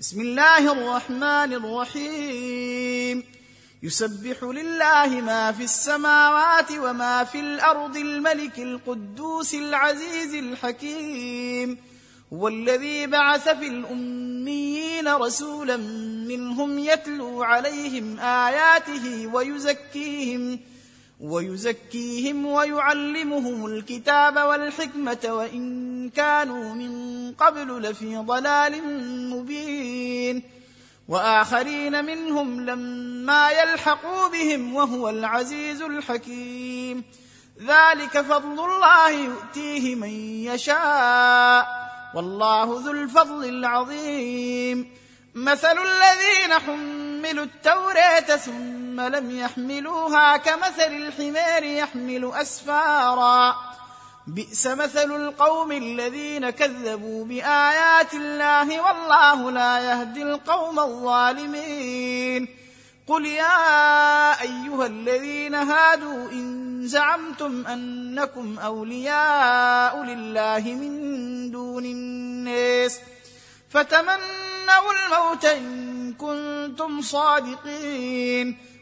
بسم الله الرحمن الرحيم. يسبح لله ما في السماوات وما في الأرض الملك القدوس العزيز الحكيم. هو الذي بعث في الأميين رسولا منهم يتلو عليهم آياته ويزكيهم ويزكيهم ويعلمهم الكتاب والحكمة وإن كانوا من قبل لفي ضلال مبين. وآخرين منهم لما يلحقوا بهم وهو العزيز الحكيم. ذلك فضل الله يؤتيه من يشاء. والله ذو الفضل العظيم. مثل الذين حملوا التوراه ثم لم يحملوها كمثل الحمار يحمل أسفارا. بئس مثل القوم الذين كذبوا بآيات الله والله لا يهدي القوم الظالمين. قل يا أيها الذين هادوا إن زعمتم أنكم أولياء لله من دون الناس فتمنوا الموت إن كنتم صادقين.